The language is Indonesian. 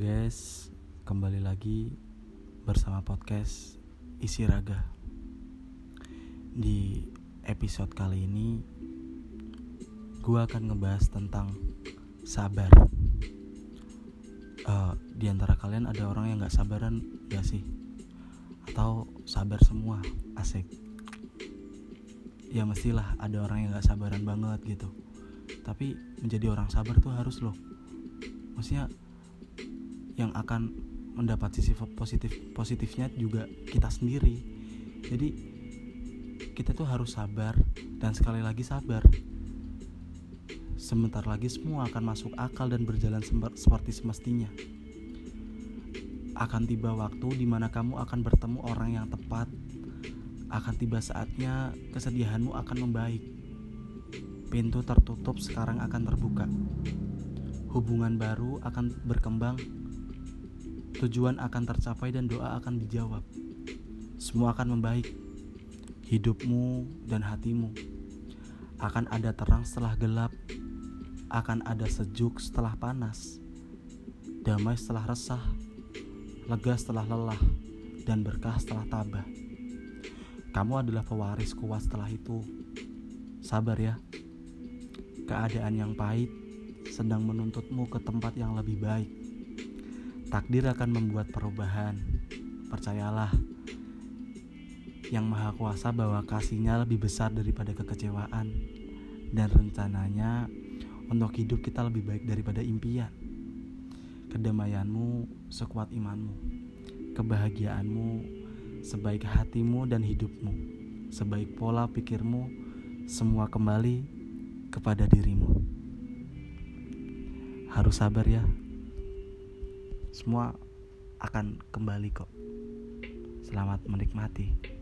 guys, kembali lagi bersama podcast Isi Raga. Di episode kali ini, gue akan ngebahas tentang sabar. Uh, di antara kalian ada orang yang gak sabaran gak sih? Atau sabar semua, asik. Ya mestilah ada orang yang gak sabaran banget gitu. Tapi menjadi orang sabar tuh harus loh. Maksudnya yang akan mendapat sisi positif positifnya juga kita sendiri. Jadi kita tuh harus sabar dan sekali lagi sabar. Sebentar lagi semua akan masuk akal dan berjalan seperti semestinya. Akan tiba waktu di mana kamu akan bertemu orang yang tepat. Akan tiba saatnya kesedihanmu akan membaik. Pintu tertutup sekarang akan terbuka. Hubungan baru akan berkembang Tujuan akan tercapai dan doa akan dijawab. Semua akan membaik. Hidupmu dan hatimu akan ada terang setelah gelap, akan ada sejuk setelah panas, damai setelah resah, lega setelah lelah, dan berkah setelah tabah. Kamu adalah pewaris kuat setelah itu. Sabar ya. Keadaan yang pahit sedang menuntutmu ke tempat yang lebih baik. Takdir akan membuat perubahan. Percayalah, yang maha kuasa bahwa kasihnya lebih besar daripada kekecewaan dan rencananya untuk hidup kita lebih baik daripada impian. Kedamaianmu sekuat imanmu, kebahagiaanmu sebaik hatimu dan hidupmu, sebaik pola pikirmu, semua kembali kepada dirimu. Harus sabar ya semua akan kembali kok. Selamat menikmati.